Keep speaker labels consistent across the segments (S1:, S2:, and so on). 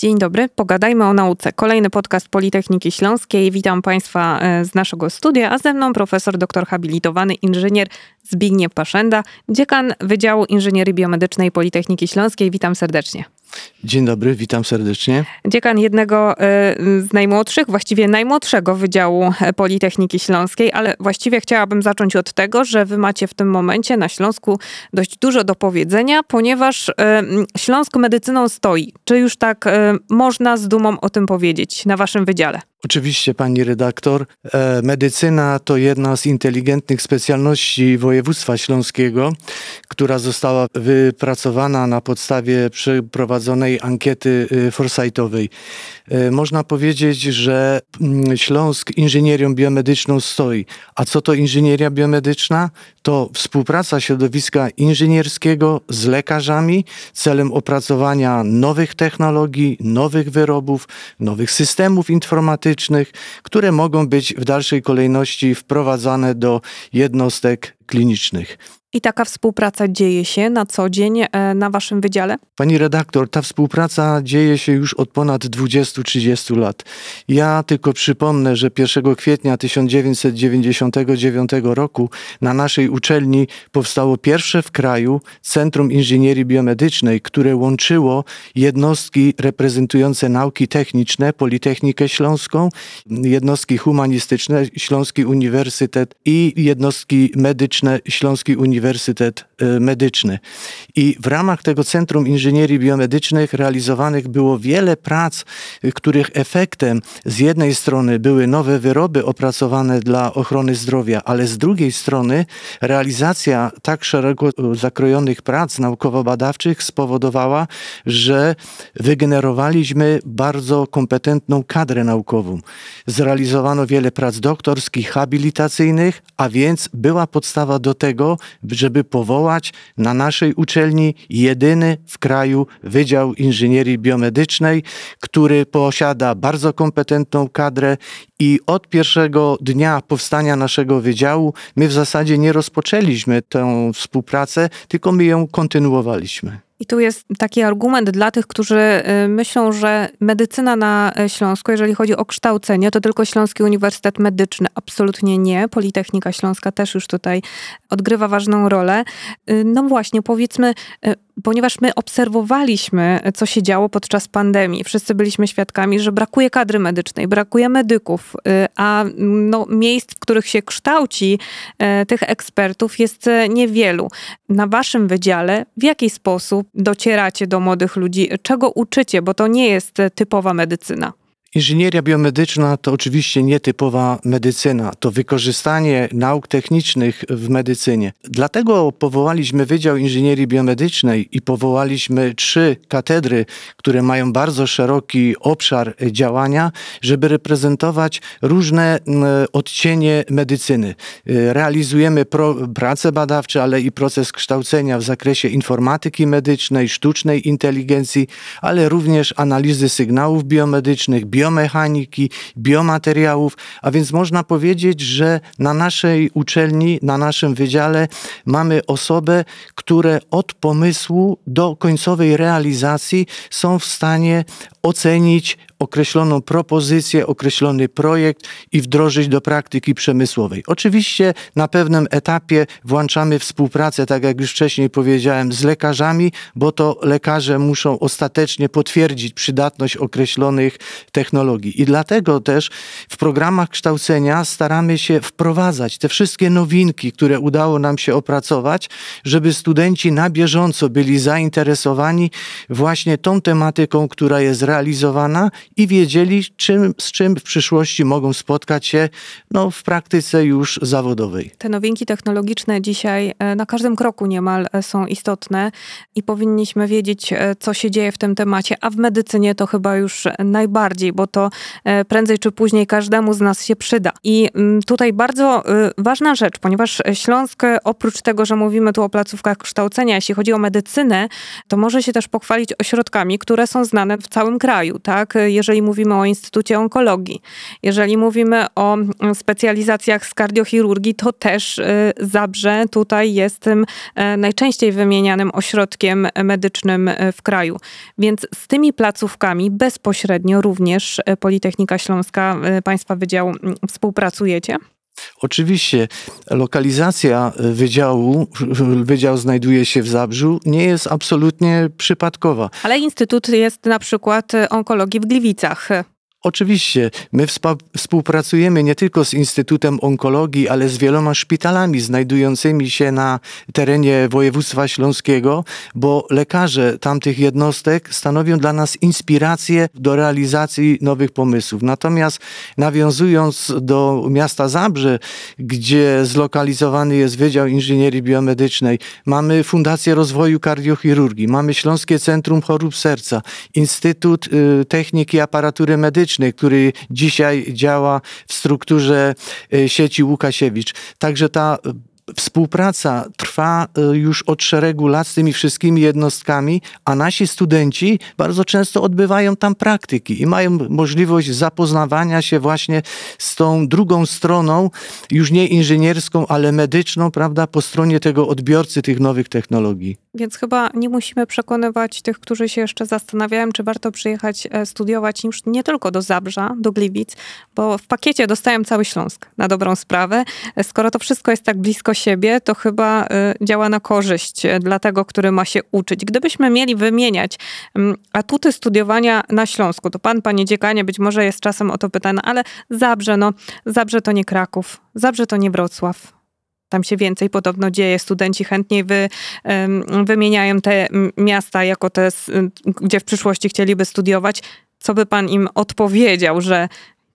S1: Dzień dobry, pogadajmy o nauce. Kolejny podcast Politechniki Śląskiej. Witam Państwa e, z naszego studia, a ze mną profesor doktor habilitowany inżynier Zbigniew Paszenda, dziekan Wydziału Inżynierii Biomedycznej Politechniki Śląskiej. Witam serdecznie.
S2: Dzień dobry, witam serdecznie.
S1: Dziekan jednego e, z najmłodszych, właściwie najmłodszego Wydziału e, Politechniki Śląskiej, ale właściwie chciałabym zacząć od tego, że wy macie w tym momencie na Śląsku dość dużo do powiedzenia, ponieważ Śląsk medycyną stoi. Czy już tak można z dumą o tym powiedzieć na waszym wydziale?
S2: Oczywiście, pani redaktor. E, medycyna to jedna z inteligentnych specjalności województwa śląskiego, która została wypracowana na podstawie przeprowadzonej ankiety e, foresightowej. E, można powiedzieć, że mm, Śląsk inżynierią biomedyczną stoi. A co to inżynieria biomedyczna? To współpraca środowiska inżynierskiego z lekarzami celem opracowania nowych technologii, nowych wyrobów, nowych systemów informatycznych, które mogą być w dalszej kolejności wprowadzane do jednostek klinicznych.
S1: I taka współpraca dzieje się na co dzień e, na waszym wydziale?
S2: Pani redaktor, ta współpraca dzieje się już od ponad 20-30 lat. Ja tylko przypomnę, że 1 kwietnia 1999 roku na naszej uczelni powstało pierwsze w kraju Centrum Inżynierii Biomedycznej, które łączyło jednostki reprezentujące nauki techniczne, Politechnikę Śląską, jednostki humanistyczne, Śląski Uniwersytet i jednostki medyczne, Śląski Uniwersytet Uniwersytet e, Medyczny. I w ramach tego Centrum Inżynierii Biomedycznych realizowanych było wiele prac, e, których efektem z jednej strony były nowe wyroby opracowane dla ochrony zdrowia, ale z drugiej strony realizacja tak szeroko zakrojonych prac naukowo-badawczych spowodowała, że wygenerowaliśmy bardzo kompetentną kadrę naukową. Zrealizowano wiele prac doktorskich, habilitacyjnych, a więc była podstawa do tego, żeby powołać na naszej uczelni jedyny w kraju Wydział Inżynierii Biomedycznej, który posiada bardzo kompetentną kadrę i od pierwszego dnia powstania naszego wydziału my w zasadzie nie rozpoczęliśmy tę współpracę, tylko my ją kontynuowaliśmy.
S1: I tu jest taki argument dla tych, którzy y, myślą, że medycyna na y, Śląsku, jeżeli chodzi o kształcenie, to tylko Śląski Uniwersytet Medyczny. Absolutnie nie. Politechnika Śląska też już tutaj odgrywa ważną rolę. Y, no właśnie, powiedzmy, ponieważ my obserwowaliśmy, co się działo podczas pandemii. Wszyscy byliśmy świadkami, że brakuje kadry medycznej, brakuje medyków, a no, miejsc, w których się kształci tych ekspertów jest niewielu. Na waszym wydziale w jaki sposób docieracie do młodych ludzi? Czego uczycie? Bo to nie jest typowa medycyna.
S2: Inżynieria biomedyczna to oczywiście nietypowa medycyna, to wykorzystanie nauk technicznych w medycynie. Dlatego powołaliśmy Wydział Inżynierii Biomedycznej i powołaliśmy trzy katedry, które mają bardzo szeroki obszar działania, żeby reprezentować różne odcienie medycyny. Realizujemy pro, prace badawcze, ale i proces kształcenia w zakresie informatyki medycznej, sztucznej inteligencji, ale również analizy sygnałów biomedycznych, biomechaniki, biomateriałów, a więc można powiedzieć, że na naszej uczelni, na naszym wydziale mamy osoby, które od pomysłu do końcowej realizacji są w stanie ocenić określoną propozycję, określony projekt i wdrożyć do praktyki przemysłowej. Oczywiście na pewnym etapie włączamy współpracę, tak jak już wcześniej powiedziałem, z lekarzami, bo to lekarze muszą ostatecznie potwierdzić przydatność określonych technologii. I dlatego też w programach kształcenia staramy się wprowadzać te wszystkie nowinki, które udało nam się opracować, żeby studenci na bieżąco byli zainteresowani właśnie tą tematyką, która jest realizowana i wiedzieli, czym, z czym w przyszłości mogą spotkać się no, w praktyce już zawodowej.
S1: Te nowinki technologiczne dzisiaj e, na każdym kroku niemal e, są istotne i powinniśmy wiedzieć, e, co się dzieje w tym temacie, a w medycynie to chyba już najbardziej, bo to prędzej czy później każdemu z nas się przyda. I mm, tutaj bardzo ważna rzecz, ponieważ Śląsk oprócz tego, że mówimy tu o placówkach kształcenia, jeśli chodzi o medycynę, to może się też pochwalić ośrodkami, które są znane w całym kraju, tak? Jeżeli mówimy o Instytucie Onkologii, jeżeli mówimy o mm, specjalizacjach z kardiochirurgii, to też y, Zabrze tutaj jest tym e, najczęściej wymienianym ośrodkiem medycznym e, w kraju. Więc z tymi placówkami bezpośrednio również e, Politechnika Śląska, Państwa Wydział mm, współpracujecie?
S2: Oczywiście lokalizacja wydziału, wydział znajduje się w Zabrzu, nie jest absolutnie przypadkowa.
S1: Ale instytut jest na przykład onkologii w Gliwicach.
S2: Oczywiście, my współpracujemy nie tylko z Instytutem Onkologii, ale z wieloma szpitalami znajdującymi się na terenie województwa śląskiego, bo lekarze tamtych jednostek stanowią dla nas inspirację do realizacji nowych pomysłów. Natomiast nawiązując do miasta Zabrze, gdzie zlokalizowany jest Wydział Inżynierii Biomedycznej, mamy Fundację Rozwoju Kardiochirurgii, mamy Śląskie Centrum Chorób Serca, Instytut y, Techniki i Aparatury Medycznej, który dzisiaj działa w strukturze e, sieci Łukasiewicz. Także ta Współpraca trwa y, już od szeregu lat z tymi wszystkimi jednostkami, a nasi studenci bardzo często odbywają tam praktyki i mają możliwość zapoznawania się właśnie z tą drugą stroną, już nie inżynierską, ale medyczną, prawda, po stronie tego odbiorcy tych nowych technologii.
S1: Więc chyba nie musimy przekonywać tych, którzy się jeszcze zastanawiają, czy warto przyjechać e, studiować już nie tylko do Zabrza, do Gliwic, bo w pakiecie dostałem cały Śląsk na dobrą sprawę. E, skoro to wszystko jest tak blisko siebie, to chyba y, działa na korzyść y, dla tego, który ma się uczyć. Gdybyśmy mieli wymieniać mm, atuty studiowania na Śląsku, to pan, panie dziekanie, być może jest czasem o to pytany, ale Zabrze, no, Zabrze to nie Kraków, Zabrze to nie Wrocław. Tam się więcej podobno dzieje. Studenci chętniej wy, wymieniają te miasta jako te, gdzie w przyszłości chcieliby studiować. Co by pan im odpowiedział, że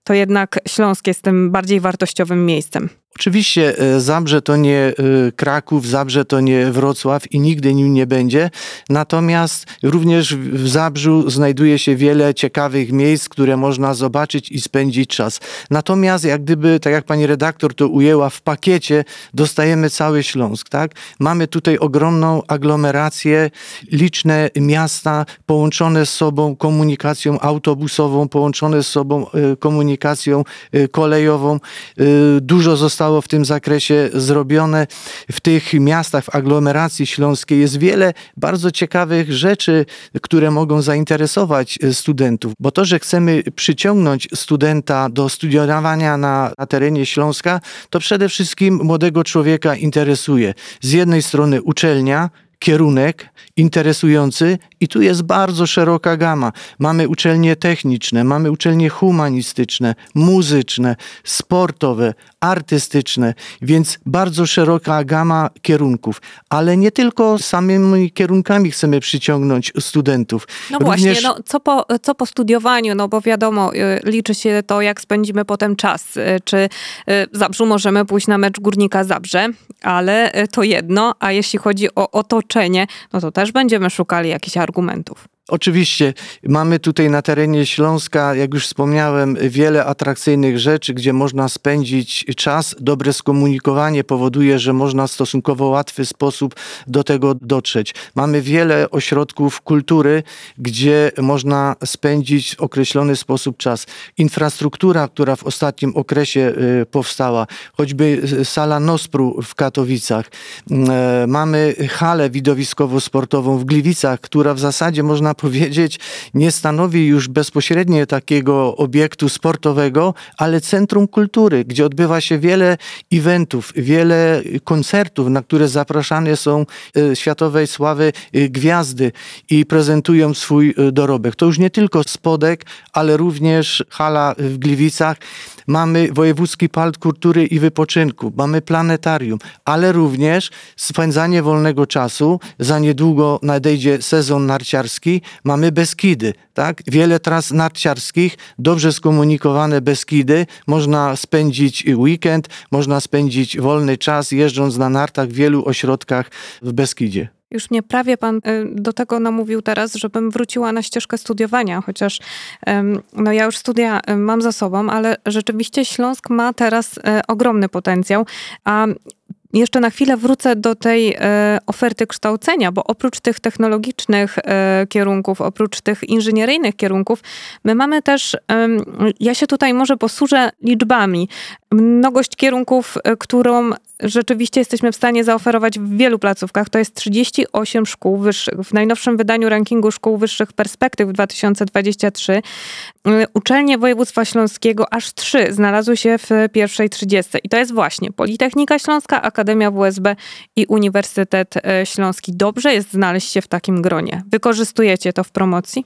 S1: to jednak Śląsk jest tym bardziej wartościowym miejscem?
S2: Oczywiście e, Zabrze to nie e, Kraków, Zabrze to nie Wrocław i nigdy nim nie będzie. Natomiast również w Zabrzu znajduje się wiele ciekawych miejsc, które można zobaczyć i spędzić czas. Natomiast jak gdyby, tak jak pani redaktor to ujęła, w pakiecie dostajemy cały Śląsk, tak? Mamy tutaj ogromną aglomerację, liczne miasta połączone z sobą komunikacją autobusową, połączone z sobą e, komunikacją kolejową. Dużo zostało zostało w tym zakresie zrobione. W tych miastach, w aglomeracji śląskiej jest wiele bardzo ciekawych rzeczy, które mogą zainteresować e, studentów. Bo to, że chcemy przyciągnąć studenta do studiowania na, na terenie Śląska, to przede wszystkim młodego człowieka interesuje. Z jednej strony uczelnia, kierunek interesujący i tu jest bardzo szeroka gama. Mamy uczelnie techniczne, mamy uczelnie humanistyczne, muzyczne, sportowe, artystyczne, więc bardzo szeroka gama kierunków. Ale nie tylko samymi kierunkami chcemy przyciągnąć studentów.
S1: No Również... właśnie, no, co, po, co po studiowaniu, no bo wiadomo, y, liczy się to, jak spędzimy potem czas. Y, czy y, w Zabrzu możemy pójść na mecz Górnika Zabrze, ale to jedno, a jeśli chodzi o otoczenie, no to też będziemy szukali jakichś argumentów.
S2: Oczywiście mamy tutaj na terenie Śląska, jak już wspomniałem, wiele atrakcyjnych rzeczy, gdzie można spędzić czas. Dobre skomunikowanie powoduje, że można w stosunkowo łatwy sposób do tego dotrzeć. Mamy wiele ośrodków kultury, gdzie można spędzić w określony sposób czas. Infrastruktura, która w ostatnim okresie y, powstała, choćby sala Nospru w Katowicach. Y, mamy halę widowiskowo-sportową w Gliwicach, która w zasadzie można powiedzieć, nie stanowi już bezpośrednio takiego obiektu sportowego, ale centrum kultury, gdzie odbywa się wiele eventów, wiele koncertów, na które zapraszane są e, światowej sławy e, gwiazdy i prezentują swój e, dorobek. To już nie tylko spodek, ale również hala w Gliwicach. Mamy Wojewódzki Park Kultury i Wypoczynku, mamy planetarium, ale również spędzanie wolnego czasu. Za niedługo nadejdzie sezon narciarski, mamy Beskidy, tak? Wiele tras narciarskich, dobrze skomunikowane Beskidy, można spędzić weekend, można spędzić wolny czas jeżdżąc na nartach w wielu ośrodkach w Beskidzie.
S1: Już mnie prawie pan do tego namówił teraz, żebym wróciła na ścieżkę studiowania, chociaż no ja już studia mam za sobą, ale rzeczywiście Śląsk ma teraz ogromny potencjał, a jeszcze na chwilę wrócę do tej oferty kształcenia, bo oprócz tych technologicznych kierunków, oprócz tych inżynieryjnych kierunków, my mamy też, ja się tutaj może posłużę liczbami, mnogość kierunków, którą rzeczywiście jesteśmy w stanie zaoferować w wielu placówkach. To jest 38 szkół wyższych. W najnowszym wydaniu rankingu szkół wyższych perspektyw 2023 y, uczelnie województwa śląskiego aż trzy znalazły się w pierwszej 30. I to jest właśnie Politechnika Śląska, Akademia WSB i Uniwersytet y, Śląski. Dobrze jest znaleźć się w takim gronie. Wykorzystujecie to w promocji?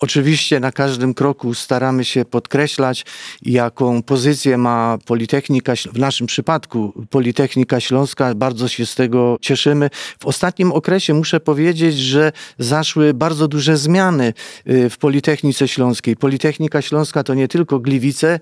S2: Oczywiście na każdym kroku staramy się podkreślać, jaką pozycję ma Politechnika, w naszym przypadku Politechnika Śląska. Bardzo się z tego cieszymy. W ostatnim okresie muszę powiedzieć, że zaszły bardzo duże zmiany y, w Politechnice Śląskiej. Politechnika Śląska to nie tylko Gliwice,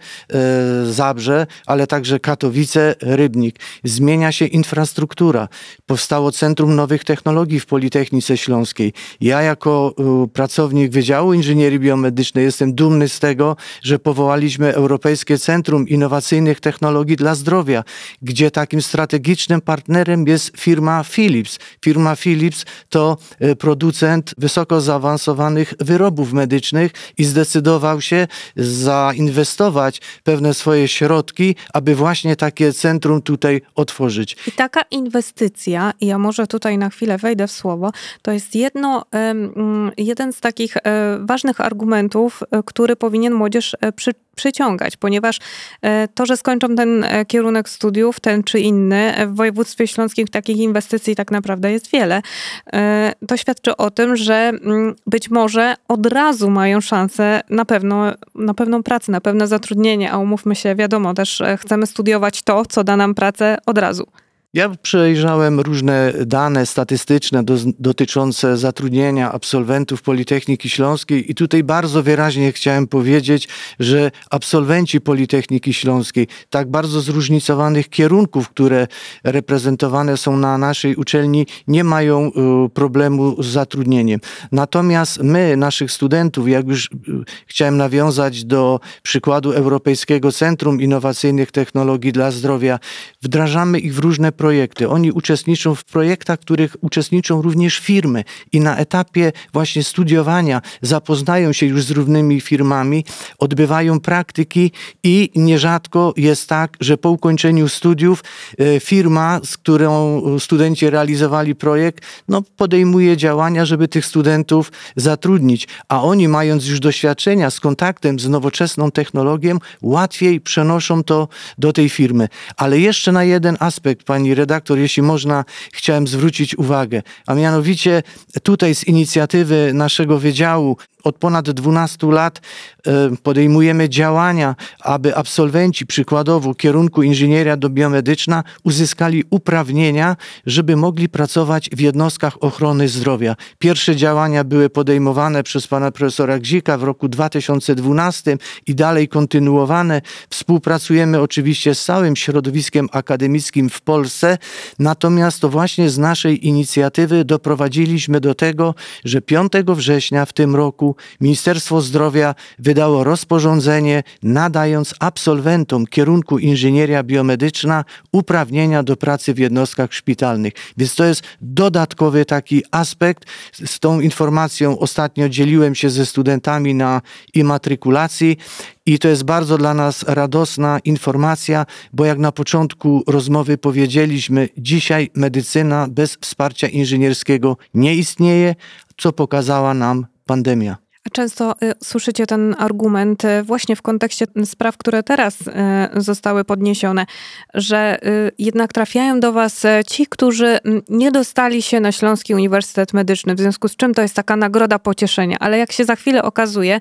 S2: y, Zabrze, ale także Katowice, Rybnik. Zmienia się infrastruktura. Powstało Centrum Nowych Technologii w Politechnice Śląskiej. Ja jako y, pracownik Wydziału Inżynierii Biomedycznej. Jestem dumny z tego, że powołaliśmy Europejskie Centrum Innowacyjnych Technologii dla Zdrowia, gdzie takim strategicznym partnerem jest firma Philips. Firma Philips to e, producent wysoko zaawansowanych wyrobów medycznych i zdecydował się zainwestować pewne swoje środki, aby właśnie takie centrum tutaj otworzyć.
S1: I taka inwestycja, ja może tutaj na chwilę wejdę w słowo, to jest jedno, jeden z takich e, ważnych argumentów, e, który powinien młodzież e, przy, przyciągać, ponieważ e, to, że skończą ten kierunek studiów, ten czy inny, w województwie śląskim takich inwestycji tak naprawdę jest wiele, to świadczy o tym, że mm, być może od razu mają szansę na, pewno, na pewną pracę, na pewne zatrudnienie, a umówmy się, wiadomo, też chcemy studiować to, co da nam pracę od razu.
S2: Ja przejrzałem różne dane statystyczne do, dotyczące zatrudnienia absolwentów Politechniki Śląskiej i tutaj bardzo wyraźnie chciałem powiedzieć, że absolwenci Politechniki Śląskiej, tak bardzo zróżnicowanych kierunków, które reprezentowane są na naszej uczelni, nie mają y, problemu z zatrudnieniem. Natomiast my, naszych studentów, jak już y, chciałem nawiązać do przykładu Europejskiego Centrum Innowacyjnych Technologii dla Zdrowia, wdrażamy ich w różne projekty projekty. Oni uczestniczą w projektach, w których uczestniczą również firmy i na etapie właśnie studiowania zapoznają się już z równymi firmami, odbywają praktyki i nierzadko jest tak, że po ukończeniu studiów e, firma, z którą studenci realizowali projekt, no podejmuje działania, żeby tych studentów zatrudnić, a oni mając już doświadczenia z kontaktem z nowoczesną technologią, łatwiej przenoszą to do tej firmy. Ale jeszcze na jeden aspekt, pani redaktor, jeśli można, chciałem zwrócić uwagę, a mianowicie tutaj z inicjatywy naszego wydziału od ponad 12 lat e, podejmujemy działania, aby absolwenci przykładowo kierunku inżynieria do biomedyczna uzyskali uprawnienia, żeby mogli pracować w jednostkach ochrony zdrowia. Pierwsze działania były podejmowane przez pana profesora Gzika w roku 2012 i dalej kontynuowane. Współpracujemy oczywiście z całym środowiskiem akademickim w Polsce, natomiast to właśnie z naszej inicjatywy doprowadziliśmy do tego, że 5 września w tym roku Ministerstwo Zdrowia wydało rozporządzenie nadając absolwentom kierunku inżynieria biomedyczna uprawnienia do pracy w jednostkach szpitalnych. Więc to jest dodatkowy taki aspekt. Z tą informacją ostatnio dzieliłem się ze studentami na imatrykulacji i to jest bardzo dla nas radosna informacja, bo jak na początku rozmowy powiedzieliśmy, dzisiaj medycyna bez wsparcia inżynierskiego nie istnieje, co pokazała nam pandemia.
S1: Często y, słyszycie ten argument y, właśnie w kontekście spraw, które teraz y, zostały podniesione, że jednak trafiają do Was ci, którzy nie dostali się na Śląski Uniwersytet Medyczny, w związku z czym to jest taka nagroda pocieszenia. Ale jak się za chwilę okazuje,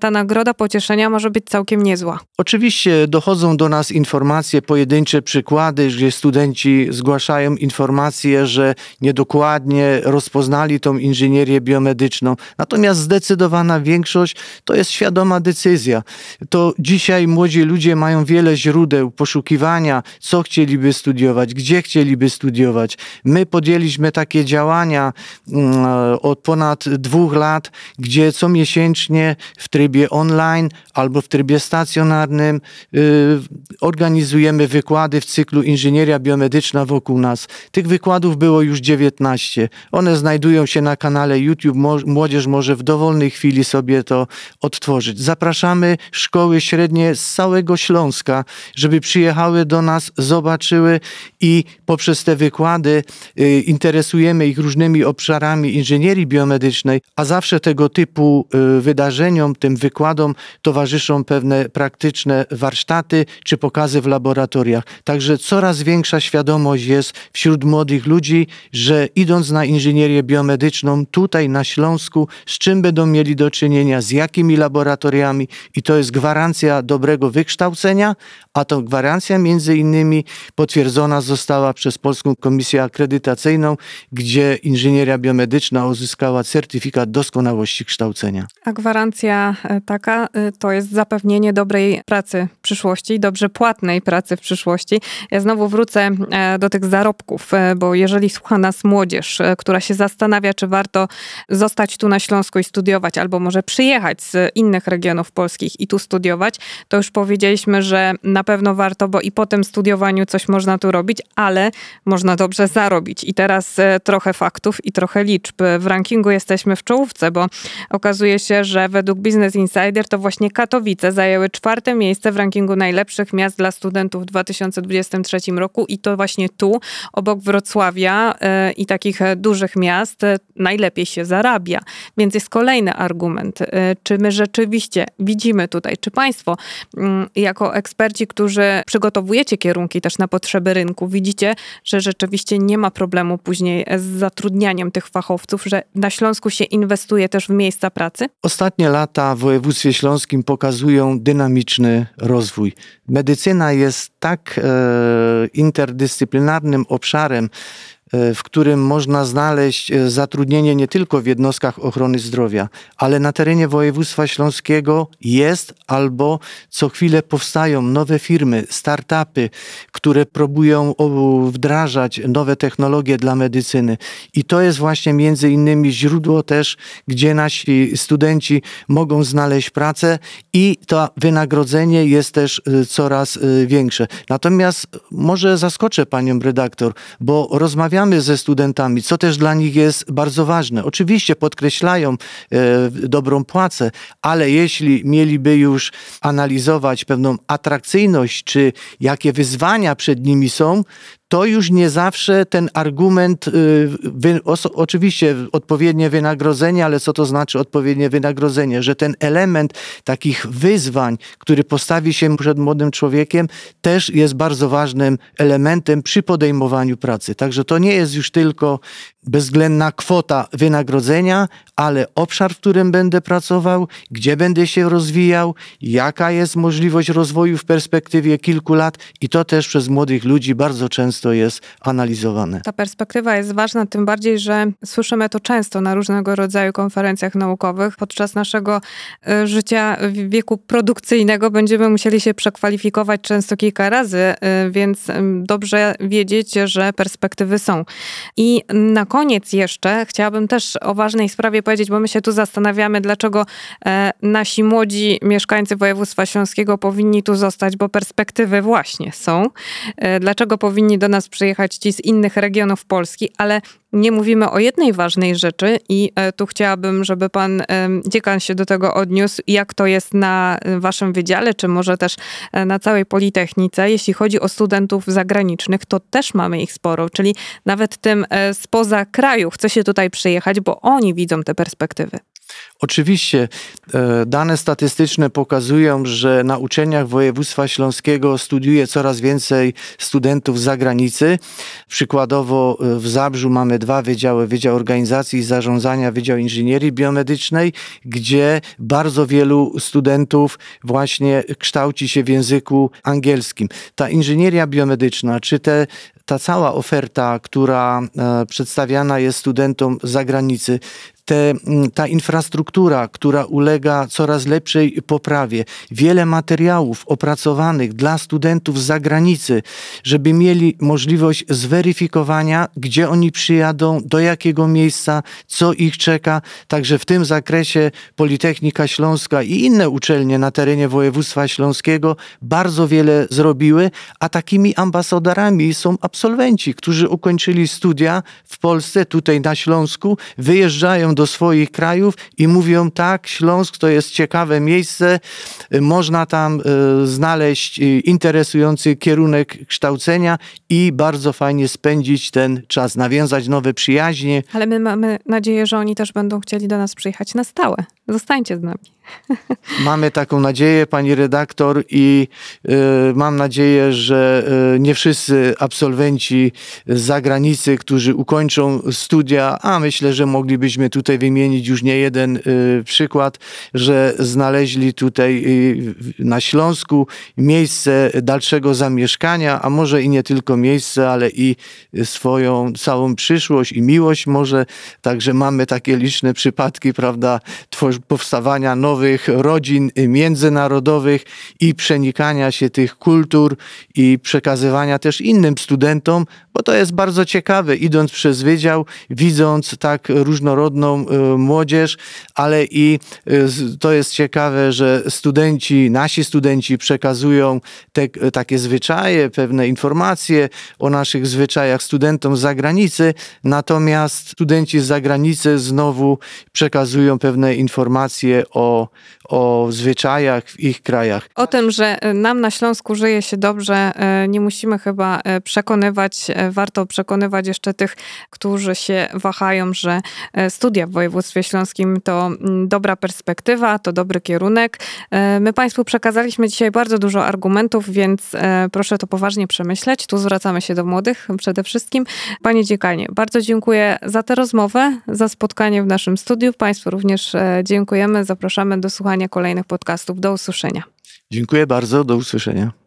S1: ta nagroda pocieszenia może być całkiem niezła.
S2: Oczywiście dochodzą do nas informacje, pojedyncze przykłady, gdzie studenci zgłaszają informacje, że niedokładnie rozpoznali tą inżynierię biomedyczną. Natomiast zdecydowanie zdecydowana większość to jest świadoma decyzja. To dzisiaj młodzi ludzie mają wiele źródeł poszukiwania, co chcieliby studiować, gdzie chcieliby studiować. My podjęliśmy takie działania mm, od ponad dwóch lat, gdzie co miesięcznie w trybie online albo w trybie stacjonarnym y, organizujemy wykłady w cyklu Inżynieria Biomedyczna wokół nas. Tych wykładów było już 19. One znajdują się na kanale YouTube. Młodzież może w dowolnej chwili sobie to odtworzyć. Zapraszamy szkoły średnie z całego Śląska, żeby przyjechały do nas, zobaczyły i poprzez te wykłady y, interesujemy ich różnymi obszarami inżynierii biomedycznej, a zawsze tego typu y, wydarzeniom, tym wykładom towarzyszą pewne praktyczne warsztaty czy pokazy w laboratoriach. Także coraz większa świadomość jest wśród młodych ludzi, że idąc na inżynierię biomedyczną tutaj na Śląsku, z czym będą mieli do czynienia, z jakimi laboratoriami i to jest gwarancja dobrego wykształcenia, a to gwarancja między innymi potwierdzona została przez Polską Komisję Akredytacyjną, gdzie inżynieria biomedyczna uzyskała certyfikat doskonałości kształcenia.
S1: A gwarancja e, taka e, to jest zapewnienie dobrej pracy w przyszłości, dobrze płatnej pracy w przyszłości. Ja znowu wrócę e, do tych zarobków, bo jeżeli słucha nas młodzież, która się zastanawia, czy warto zostać tu na Śląsku i studiować, albo może przyjechać z innych regionów polskich i tu studiować, to już powiedzieliśmy, że na pewno warto, bo i po tym studiowaniu coś można tu robić, ale można dobrze zarobić. I teraz trochę faktów i trochę liczb. W rankingu jesteśmy w czołówce, bo okazuje się, że według Business Insider to właśnie Katowice zajęły czwarte miejsce w rankingu najlepszych miast dla studentów w 2023 roku i to właśnie tu, obok Wrocławia e, i takich e, dużych miast, e, najlepiej się zarabia. Więc jest kolejny argument. Czy my rzeczywiście widzimy tutaj, czy Państwo mm, jako eksperci, którzy przygotowujecie kierunki też na potrzeby rynku, widzicie, że rzeczywiście nie ma problemu później z zatrudnianiem tych fachowców, że na Śląsku się inwestuje też w miejsca pracy?
S2: Ostatnie lata w województwie śląskim pokazują dynamiczny rozwój. Medycyna jest tak e, interdyscyplinarnym obszarem, E, w którym można znaleźć e, zatrudnienie nie tylko w jednostkach ochrony zdrowia, ale na terenie województwa śląskiego jest albo co chwilę powstają nowe firmy, startupy, które próbują wdrażać nowe technologie dla medycyny. I to jest właśnie między innymi źródło też, gdzie nasi studenci mogą znaleźć pracę i to wynagrodzenie jest też e, coraz większe. Natomiast może zaskoczę panią redaktor, bo rozmawiamy rozmawiamy ze studentami, co też dla nich jest bardzo ważne. Oczywiście podkreślają e, dobrą płacę, ale jeśli mieliby już analizować pewną atrakcyjność, czy jakie wyzwania przed nimi są, to już nie zawsze ten argument, y, wy, oczywiście odpowiednie wynagrodzenie, ale co to znaczy odpowiednie wynagrodzenie? Że ten element takich wyzwań, który postawi się przed młodym człowiekiem, też jest bardzo ważnym elementem przy podejmowaniu pracy. Także to nie jest już tylko bezwzględna kwota wynagrodzenia, ale obszar, w którym będę pracował, gdzie będę się rozwijał, jaka jest możliwość rozwoju w perspektywie kilku lat i to też przez młodych ludzi bardzo często jest analizowane.
S1: Ta perspektywa jest ważna, tym bardziej, że słyszymy to często na różnego rodzaju konferencjach naukowych. Podczas naszego y, życia w wieku produkcyjnego będziemy musieli się przekwalifikować często kilka razy, y, więc dobrze wiedzieć, że perspektywy są. I na koniec jeszcze chciałabym też o ważnej sprawie powiedzieć, bo my się tu zastanawiamy, dlaczego e, nasi młodzi mieszkańcy województwa śląskiego powinni tu zostać, bo perspektywy właśnie są. E, dlaczego powinni do nas przyjechać ci z innych regionów Polski, ale nie mówimy o jednej ważnej rzeczy i e, tu chciałabym, żeby pan dziekan się do tego odniósł, jak to jest na waszym wydziale, czy może też na całej Politechnice. Jeśli chodzi o studentów zagranicznych, to też mamy ich sporo, czyli nawet tym spoza kraju chce się tutaj przyjechać, bo oni widzą te perspektywy.
S2: Oczywiście e, dane statystyczne pokazują, że na uczelniach województwa śląskiego studiuje coraz więcej studentów z zagranicy. Przykładowo e, w Zabrzu mamy dwa wydziały, Wydział Organizacji i Zarządzania, Wydział Inżynierii Biomedycznej, gdzie bardzo wielu studentów właśnie kształci się w języku angielskim. Ta inżynieria biomedyczna, czy te ta cała oferta, która e, przedstawiana jest studentom z zagranicy, te, mm, ta infrastruktura, która ulega coraz lepszej poprawie, wiele materiałów opracowanych dla studentów z zagranicy, żeby mieli możliwość zweryfikowania, gdzie oni przyjadą, do jakiego miejsca, co ich czeka. Także w tym zakresie Politechnika Śląska i inne uczelnie na terenie województwa śląskiego bardzo wiele zrobiły, a takimi ambasadorami są absolwenci, którzy ukończyli studia w Polsce, tutaj na Śląsku, wyjeżdżają do swoich krajów i mówią tak, Śląsk to jest ciekawe miejsce, można tam e, znaleźć e, interesujący kierunek kształcenia i bardzo fajnie spędzić ten czas, nawiązać nowe przyjaźnie.
S1: Ale my mamy nadzieję, że oni też będą chcieli do nas przyjechać na stałe. Zostańcie z nami.
S2: Mamy taką nadzieję, pani redaktor, i y, mam nadzieję, że y, nie wszyscy absolwenci z zagranicy, którzy ukończą studia, a myślę, że moglibyśmy tutaj wymienić już nie jeden y, przykład, że znaleźli tutaj na Śląsku miejsce dalszego zamieszkania, a może i nie tylko miejsce, ale i swoją całą przyszłość i miłość może. Także mamy takie liczne przypadki, prawda, powstawania nowych rodzin międzynarodowych i przenikania się tych kultur i przekazywania też innym studentom, bo to jest bardzo ciekawe, idąc przez wydział, widząc tak różnorodną e, młodzież, ale i e, to jest ciekawe, że studenci, nasi studenci przekazują te, takie zwyczaje, pewne informacje o naszych zwyczajach studentom z zagranicy, natomiast studenci z zagranicy znowu przekazują pewne informacje o, o zwyczajach w ich krajach.
S1: O tym, że nam na Śląsku żyje się dobrze, e, nie musimy chyba przekonywać warto przekonywać jeszcze tych, którzy się wahają, że e, studia w województwie śląskim to mm, dobra perspektywa, to dobry kierunek. E, my Państwu przekazaliśmy dzisiaj bardzo dużo argumentów, więc e, proszę to poważnie przemyśleć. Tu zwracamy się do młodych przede wszystkim. Panie dziekanie, bardzo dziękuję za tę rozmowę, za spotkanie w naszym studiu. Państwu również dziękujemy. Zapraszamy do słuchania kolejnych podcastów. Do usłyszenia.
S2: Dziękuję bardzo. Do usłyszenia.